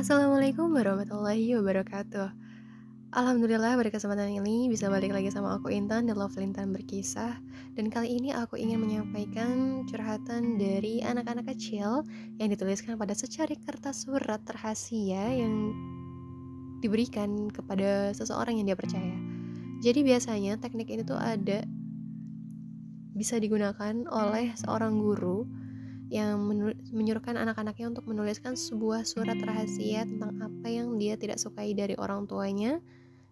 Assalamualaikum warahmatullahi wabarakatuh. Alhamdulillah pada kesempatan ini bisa balik lagi sama aku Intan di Love Lintan Berkisah. Dan kali ini aku ingin menyampaikan curhatan dari anak-anak kecil Yang dituliskan pada secari kertas surat terhasia yang diberikan kepada seseorang yang dia percaya. Jadi biasanya teknik ini tuh ada bisa digunakan oleh seorang guru yang menyuruhkan anak-anaknya untuk menuliskan sebuah surat rahasia tentang apa yang dia tidak sukai dari orang tuanya,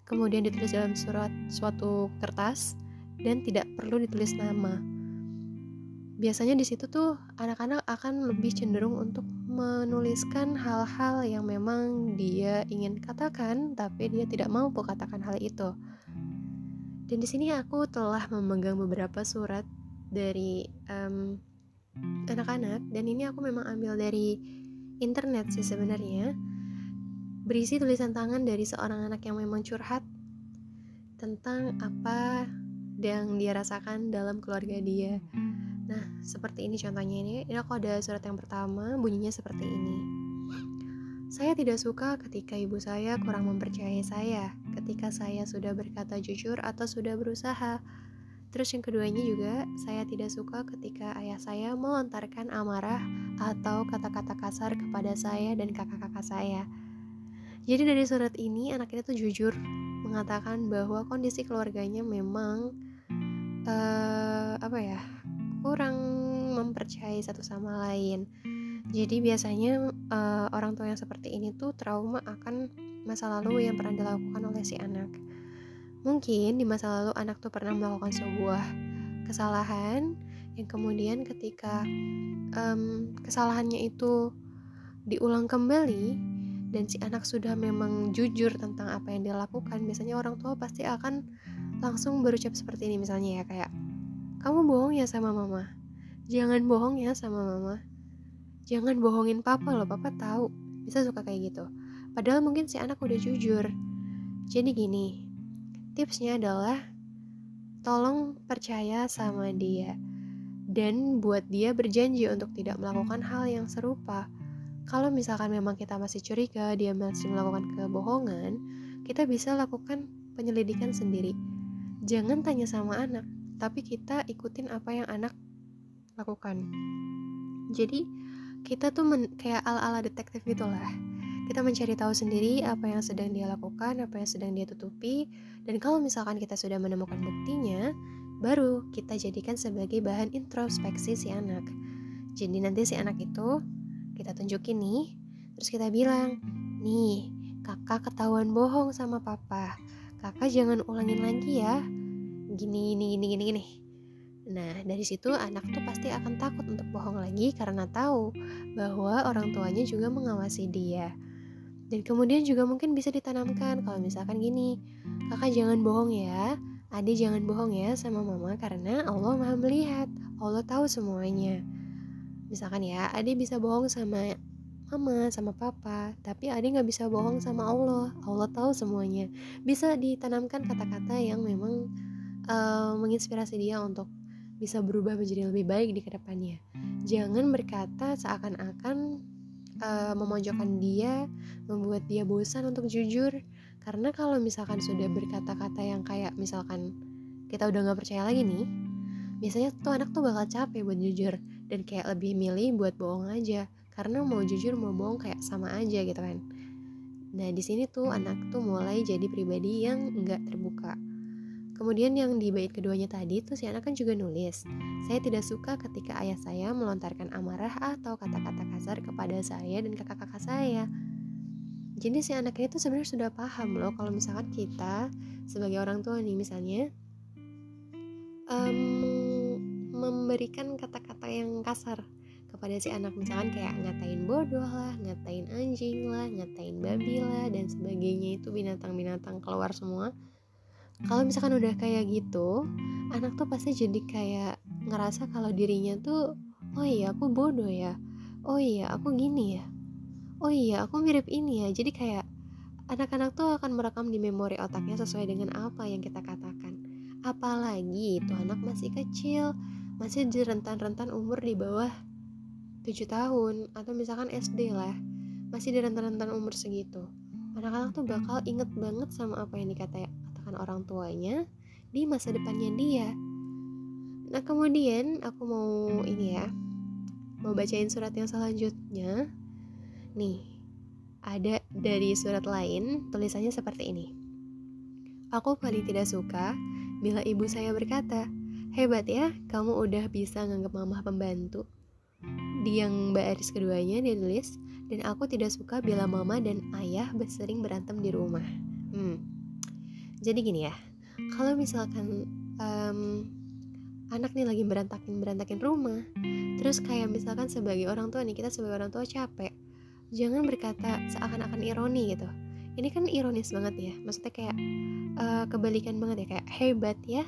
kemudian ditulis dalam surat suatu kertas dan tidak perlu ditulis nama. Biasanya di situ tuh anak-anak akan lebih cenderung untuk menuliskan hal-hal yang memang dia ingin katakan tapi dia tidak mampu katakan hal itu. Dan di sini aku telah memegang beberapa surat dari um, anak-anak dan ini aku memang ambil dari internet sih sebenarnya berisi tulisan tangan dari seorang anak yang memang curhat tentang apa yang dia rasakan dalam keluarga dia. Nah, seperti ini contohnya ini. Ini aku ada surat yang pertama, bunyinya seperti ini. Saya tidak suka ketika ibu saya kurang mempercayai saya, ketika saya sudah berkata jujur atau sudah berusaha Terus yang keduanya juga, saya tidak suka ketika ayah saya melontarkan amarah atau kata-kata kasar kepada saya dan kakak-kakak saya. Jadi dari surat ini anak itu tuh jujur mengatakan bahwa kondisi keluarganya memang uh, apa ya kurang mempercayai satu sama lain. Jadi biasanya uh, orang tua yang seperti ini tuh trauma akan masa lalu yang pernah dilakukan oleh si anak. Mungkin di masa lalu anak tuh pernah melakukan sebuah kesalahan yang kemudian ketika um, kesalahannya itu diulang kembali dan si anak sudah memang jujur tentang apa yang dia lakukan, biasanya orang tua pasti akan langsung berucap seperti ini misalnya ya kayak kamu bohong ya sama mama, jangan bohong ya sama mama, jangan bohongin papa loh, papa tahu, bisa suka kayak gitu. Padahal mungkin si anak udah jujur. Jadi gini, tipsnya adalah tolong percaya sama dia dan buat dia berjanji untuk tidak melakukan hal yang serupa. Kalau misalkan memang kita masih curiga dia masih melakukan kebohongan, kita bisa lakukan penyelidikan sendiri. Jangan tanya sama anak, tapi kita ikutin apa yang anak lakukan. Jadi kita tuh kayak ala-ala detektif gitulah kita mencari tahu sendiri apa yang sedang dia lakukan, apa yang sedang dia tutupi, dan kalau misalkan kita sudah menemukan buktinya, baru kita jadikan sebagai bahan introspeksi si anak. Jadi nanti si anak itu kita tunjukin nih, terus kita bilang, nih kakak ketahuan bohong sama papa, kakak jangan ulangin lagi ya, gini gini gini gini gini. Nah, dari situ anak tuh pasti akan takut untuk bohong lagi karena tahu bahwa orang tuanya juga mengawasi dia. Dan kemudian juga mungkin bisa ditanamkan kalau misalkan gini, kakak jangan bohong ya, adik jangan bohong ya sama mama karena Allah maha melihat, Allah tahu semuanya. Misalkan ya, adik bisa bohong sama mama, sama papa, tapi adik nggak bisa bohong sama Allah, Allah tahu semuanya. Bisa ditanamkan kata-kata yang memang uh, menginspirasi dia untuk bisa berubah menjadi lebih baik di ke depannya. Jangan berkata seakan-akan uh, memojokkan dia, membuat dia bosan untuk jujur. Karena kalau misalkan sudah berkata-kata yang kayak misalkan kita udah gak percaya lagi nih, biasanya tuh anak tuh bakal capek buat jujur dan kayak lebih milih buat bohong aja. Karena mau jujur mau bohong kayak sama aja gitu kan. Nah di sini tuh anak tuh mulai jadi pribadi yang nggak terbuka. Kemudian yang di bait keduanya tadi tuh si anak kan juga nulis, saya tidak suka ketika ayah saya melontarkan amarah atau kata-kata kasar kepada saya dan kakak-kakak saya. Jadi si anaknya itu sebenarnya sudah paham loh kalau misalkan kita sebagai orang tua nih misalnya um, memberikan kata-kata yang kasar kepada si anak misalkan kayak ngatain bodoh lah, ngatain anjing lah, ngatain babi lah dan sebagainya itu binatang-binatang keluar semua kalau misalkan udah kayak gitu anak tuh pasti jadi kayak ngerasa kalau dirinya tuh oh iya aku bodoh ya. Oh iya aku gini ya. Oh iya aku mirip ini ya. Jadi kayak anak-anak tuh akan merekam di memori otaknya sesuai dengan apa yang kita katakan. Apalagi itu anak masih kecil masih di rentan-rentan umur di bawah 7 tahun atau misalkan SD lah masih di rentan-rentan umur segitu. Anak-anak tuh bakal inget banget sama apa yang orang tuanya di masa depannya dia. Nah kemudian aku mau ini ya mau bacain surat yang selanjutnya. Nih ada dari surat lain tulisannya seperti ini. Aku paling tidak suka bila ibu saya berkata hebat ya kamu udah bisa nganggap mama pembantu. Di yang baris keduanya dia tulis dan aku tidak suka bila mama dan ayah sering berantem di rumah. Hmm. Jadi gini ya, kalau misalkan um, anak nih lagi berantakin berantakin rumah, terus kayak misalkan sebagai orang tua nih kita sebagai orang tua capek, jangan berkata seakan-akan ironi gitu. Ini kan ironis banget ya, maksudnya kayak uh, kebalikan banget ya kayak hebat ya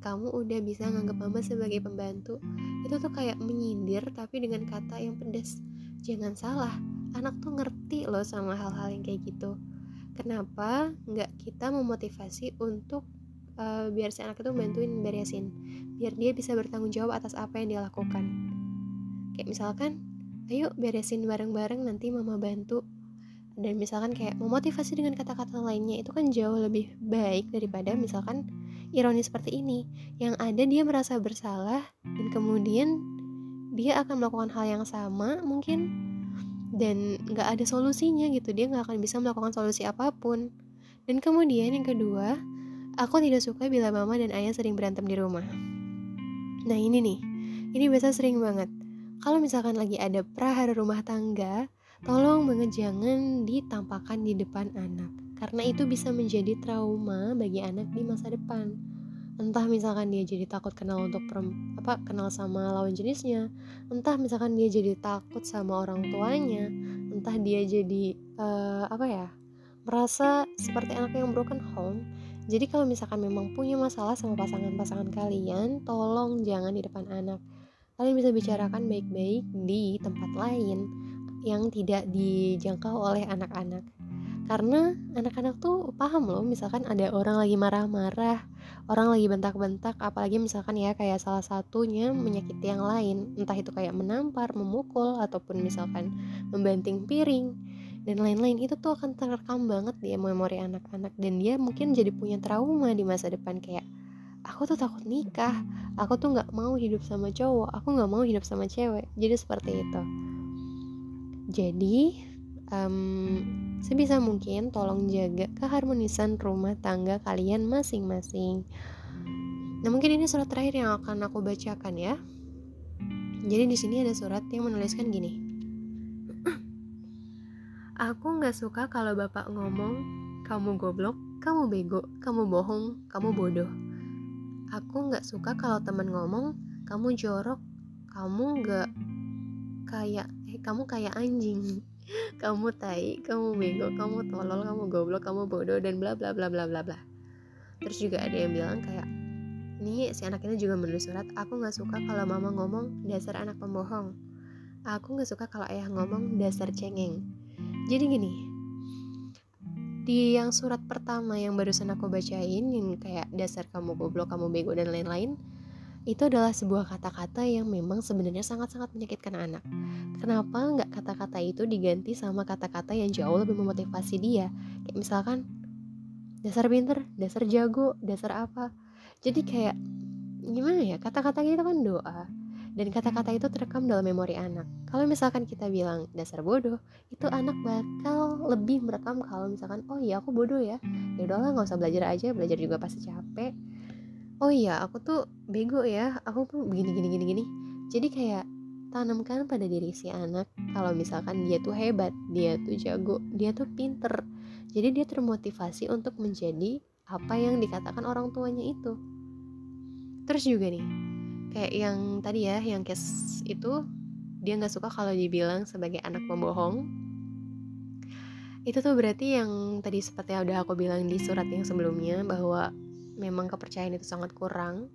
kamu udah bisa nganggap mama sebagai pembantu. Itu tuh kayak menyindir tapi dengan kata yang pedas jangan salah anak tuh ngerti loh sama hal-hal yang kayak gitu kenapa nggak kita memotivasi untuk uh, biar si anak itu bantuin beresin? Biar dia bisa bertanggung jawab atas apa yang dia lakukan. Kayak misalkan ayo beresin bareng-bareng nanti mama bantu. Dan misalkan kayak memotivasi dengan kata-kata lainnya itu kan jauh lebih baik daripada misalkan ironi seperti ini. Yang ada dia merasa bersalah dan kemudian dia akan melakukan hal yang sama mungkin dan nggak ada solusinya gitu. Dia nggak akan bisa melakukan solusi apa pun. Dan kemudian yang kedua aku tidak suka bila mama dan ayah sering berantem di rumah. Nah ini nih. Ini biasa sering banget. Kalau misalkan lagi ada prahara rumah tangga tolong banget jangan ditampakkan di depan anak. Karena itu bisa menjadi trauma bagi anak di masa depan entah misalkan dia jadi takut kenal untuk perem, apa kenal sama lawan jenisnya. Entah misalkan dia jadi takut sama orang tuanya. Entah dia jadi uh, apa ya merasa seperti anak yang broken home. Jadi kalau misalkan memang punya masalah sama pasangan-pasangan kalian tolong jangan di depan anak. Kalian bisa bicarakan baik-baik di tempat lain yang tidak dijangkau oleh anak-anak karena anak-anak tuh paham loh misalkan ada orang lagi marah-marah orang lagi bentak-bentak apalagi misalkan ya kayak salah satunya menyakiti yang lain. Entah itu kayak menampar memukul ataupun misalkan membanting piring dan lain-lain. Itu tuh akan terekam banget di memori anak-anak. Dan dia mungkin jadi punya trauma di masa depan. Kayak aku tuh takut nikah. Aku tuh nggak mau hidup sama cowok. Aku nggak mau hidup sama cewek. Jadi seperti itu. Jadi um, Sebisa mungkin tolong jaga keharmonisan rumah tangga kalian masing-masing. Nah, mungkin ini surat terakhir yang akan aku bacakan ya. Jadi di sini ada surat yang menuliskan gini. Aku nggak suka kalau bapak ngomong, kamu goblok, kamu bego, kamu bohong, kamu bodoh. Aku nggak suka kalau temen ngomong, kamu jorok, kamu nggak kayak, eh kamu kayak anjing kamu tai kamu bego kamu tolol kamu goblok kamu bodoh dan bla bla bla bla bla bla. Terus juga ada yang bilang kayak ini si anak ini juga menulis surat aku nggak suka kalau mama ngomong dasar anak pembohong. Aku nggak suka kalau ayah ngomong dasar cengeng. Jadi gini di yang surat pertama yang barusan aku bacain yang kayak dasar kamu goblok kamu bego dan lain-lain itu adalah sebuah kata-kata yang memang sebenarnya sangat-sangat menyakitkan anak. Kenapa nggak kata-kata itu diganti sama kata-kata yang jauh lebih memotivasi dia? Kayak misalkan dasar pinter, dasar jago, dasar apa. Jadi kayak gimana ya kata-kata itu kan doa dan kata-kata itu terekam dalam memori anak. Kalau misalkan kita bilang dasar bodoh, itu anak bakal lebih merekam kalau misalkan oh iya aku bodoh ya, ya udahlah nggak usah belajar aja, belajar juga pasti capek oh iya aku tuh bego ya aku tuh begini gini gini gini. Jadi kayak tanamkan pada diri si anak kalau misalkan dia tuh hebat dia tuh jago dia tuh pinter. Jadi dia termotivasi untuk menjadi apa yang dikatakan orang tuanya itu. Terus juga nih kayak yang tadi ya yang case itu dia nggak suka kalau dibilang sebagai anak pembohong. Itu tuh berarti yang tadi seperti yang udah aku bilang di surat yang sebelumnya bahwa memang kepercayaan itu sangat kurang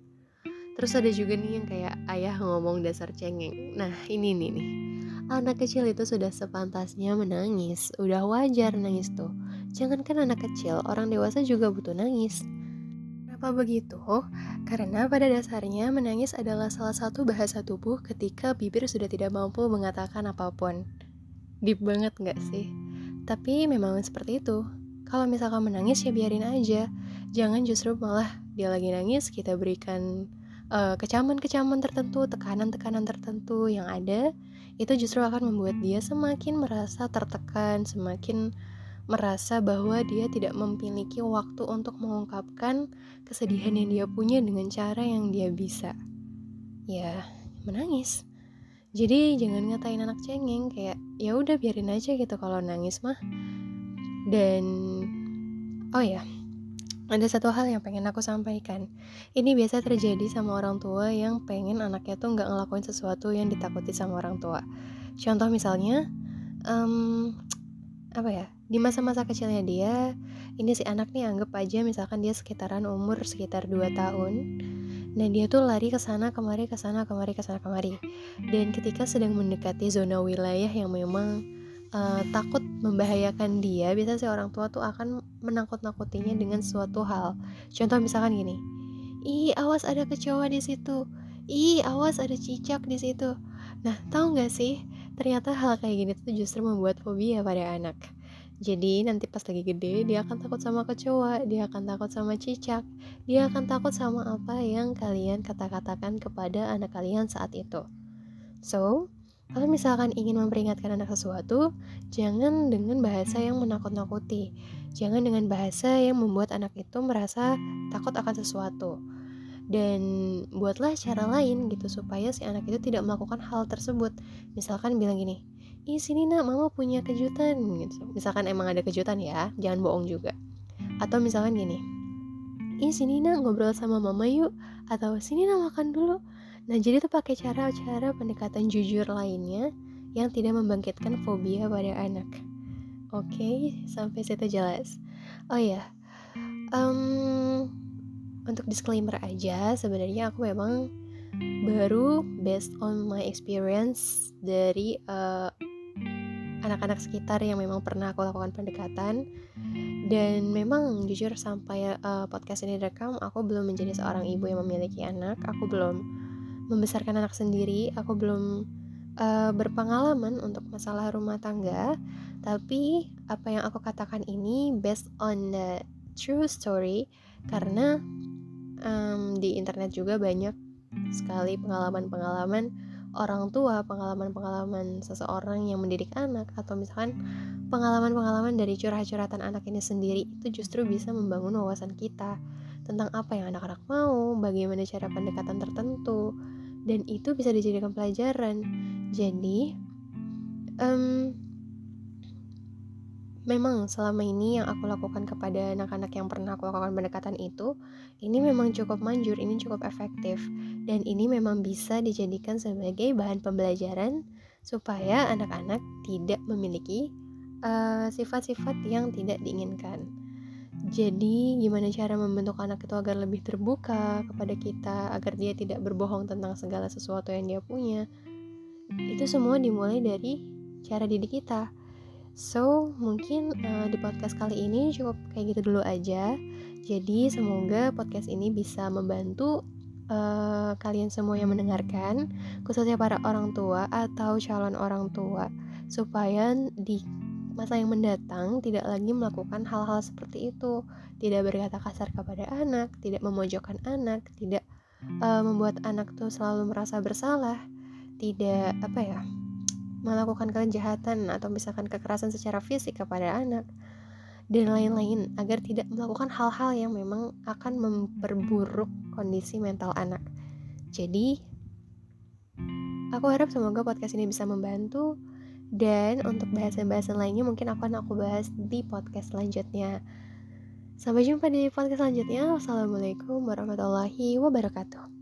terus ada juga nih yang kayak ayah ngomong dasar cengeng nah ini nih nih anak kecil itu sudah sepantasnya menangis udah wajar nangis tuh jangankan anak kecil orang dewasa juga butuh nangis Kenapa begitu? Karena pada dasarnya menangis adalah salah satu bahasa tubuh ketika bibir sudah tidak mampu mengatakan apa pun. Deep banget gak sih? Tapi memang seperti itu. Kalau misalkan menangis ya biarin aja. Jangan justru malah dia lagi nangis kita berikan eh, kecaman-kecaman tertentu, tekanan-tekanan tertentu yang ada itu justru akan membuat dia semakin merasa tertekan, semakin merasa bahwa dia tidak memiliki waktu untuk mengungkapkan kesedihan yang dia punya dengan cara yang dia bisa. Ya, menangis. Jadi jangan ngatain anak cengeng kayak ya udah biarin aja gitu kalau nangis mah. Dan oh ya, ada satu hal yang pengen aku sampaikan. Ini biasa terjadi sama orang tua yang pengen anaknya tuh nggak ngelakuin sesuatu yang ditakuti sama orang tua. Contoh misalnya, um, apa ya? Di masa-masa kecilnya dia, ini si anak nih anggap aja misalkan dia sekitaran umur sekitar 2 tahun Nah dia tuh lari ke sana kemari ke sana kemari ke sana kemari. Dan ketika sedang mendekati zona wilayah yang memang uh, takut membahayakan dia, biasanya si orang tua tuh akan menakut-nakutinya dengan suatu hal. Contoh misalkan gini, ih awas ada kecoa di situ, ih awas ada cicak di situ. Nah tahu nggak sih, ternyata hal kayak gini tuh justru membuat fobia pada anak. Jadi nanti pas lagi gede dia akan takut sama kecoa, dia akan takut sama cicak, dia akan takut sama apa yang kalian kata-katakan kepada anak kalian saat itu. So, kalau misalkan ingin memperingatkan anak sesuatu, jangan dengan bahasa yang menakut-nakuti. Jangan dengan bahasa yang membuat anak itu merasa takut akan sesuatu. Dan buatlah cara lain gitu supaya si anak itu tidak melakukan hal tersebut. Misalkan bilang gini, ih sini nak mama punya kejutan gitu misalkan emang ada kejutan ya jangan bohong juga atau misalkan gini ih sini nak ngobrol sama mama yuk atau sini nak makan dulu nah jadi tuh pakai cara-cara pendekatan jujur lainnya yang tidak membangkitkan fobia pada anak. Oke okay, sampai situ jelas. Oh ya um, untuk disclaimer aja sebenarnya aku memang baru based on my experience dari uh, anak-anak sekitar yang memang pernah aku lakukan pendekatan. Dan memang jujur sampai uh, podcast ini direkam aku belum menjadi seorang ibu yang memiliki anak aku belum membesarkan anak sendiri aku belum uh, berpengalaman untuk masalah rumah tangga. Tapi apa yang aku katakan ini based on the true story karena um, di internet juga banyak sekali pengalaman-pengalaman orang tua, pengalaman-pengalaman seseorang yang mendidik anak, atau misalkan pengalaman-pengalaman dari curhat-curhatan anak ini sendiri itu justru bisa membangun wawasan kita tentang apa yang anak-anak mau, bagaimana cara pendekatan tertentu, dan itu bisa dijadikan pelajaran. Jadi, um, memang selama ini yang aku lakukan kepada anak-anak yang pernah aku lakukan pendekatan itu ini memang cukup manjur, ini cukup efektif dan ini memang bisa dijadikan sebagai bahan pembelajaran supaya anak-anak tidak memiliki eh, sifat-sifat uh, yang tidak diinginkan. Jadi, gimana cara membentuk anak itu agar lebih terbuka kepada kita, agar dia tidak berbohong tentang segala sesuatu yang dia punya? Itu semua dimulai dari cara didik kita So, mungkin uh, di podcast kali ini cukup kayak gitu dulu aja. Jadi, semoga podcast ini bisa membantu uh, kalian semua yang mendengarkan, khususnya para orang tua atau calon orang tua, supaya di masa yang mendatang tidak lagi melakukan hal-hal seperti itu, tidak berkata kasar kepada anak, tidak memojokkan anak, tidak uh, membuat anak tuh selalu merasa bersalah, tidak apa ya melakukan kejahatan atau misalkan kekerasan secara fisik kepada anak dan lain-lain agar tidak melakukan hal-hal yang memang akan memperburuk kondisi mental anak. Jadi, aku harap semoga podcast ini bisa membantu dan untuk bahasan-bahasan lainnya mungkin akan aku bahas di podcast selanjutnya. Sampai jumpa di podcast selanjutnya. Wassalamualaikum warahmatullahi wabarakatuh.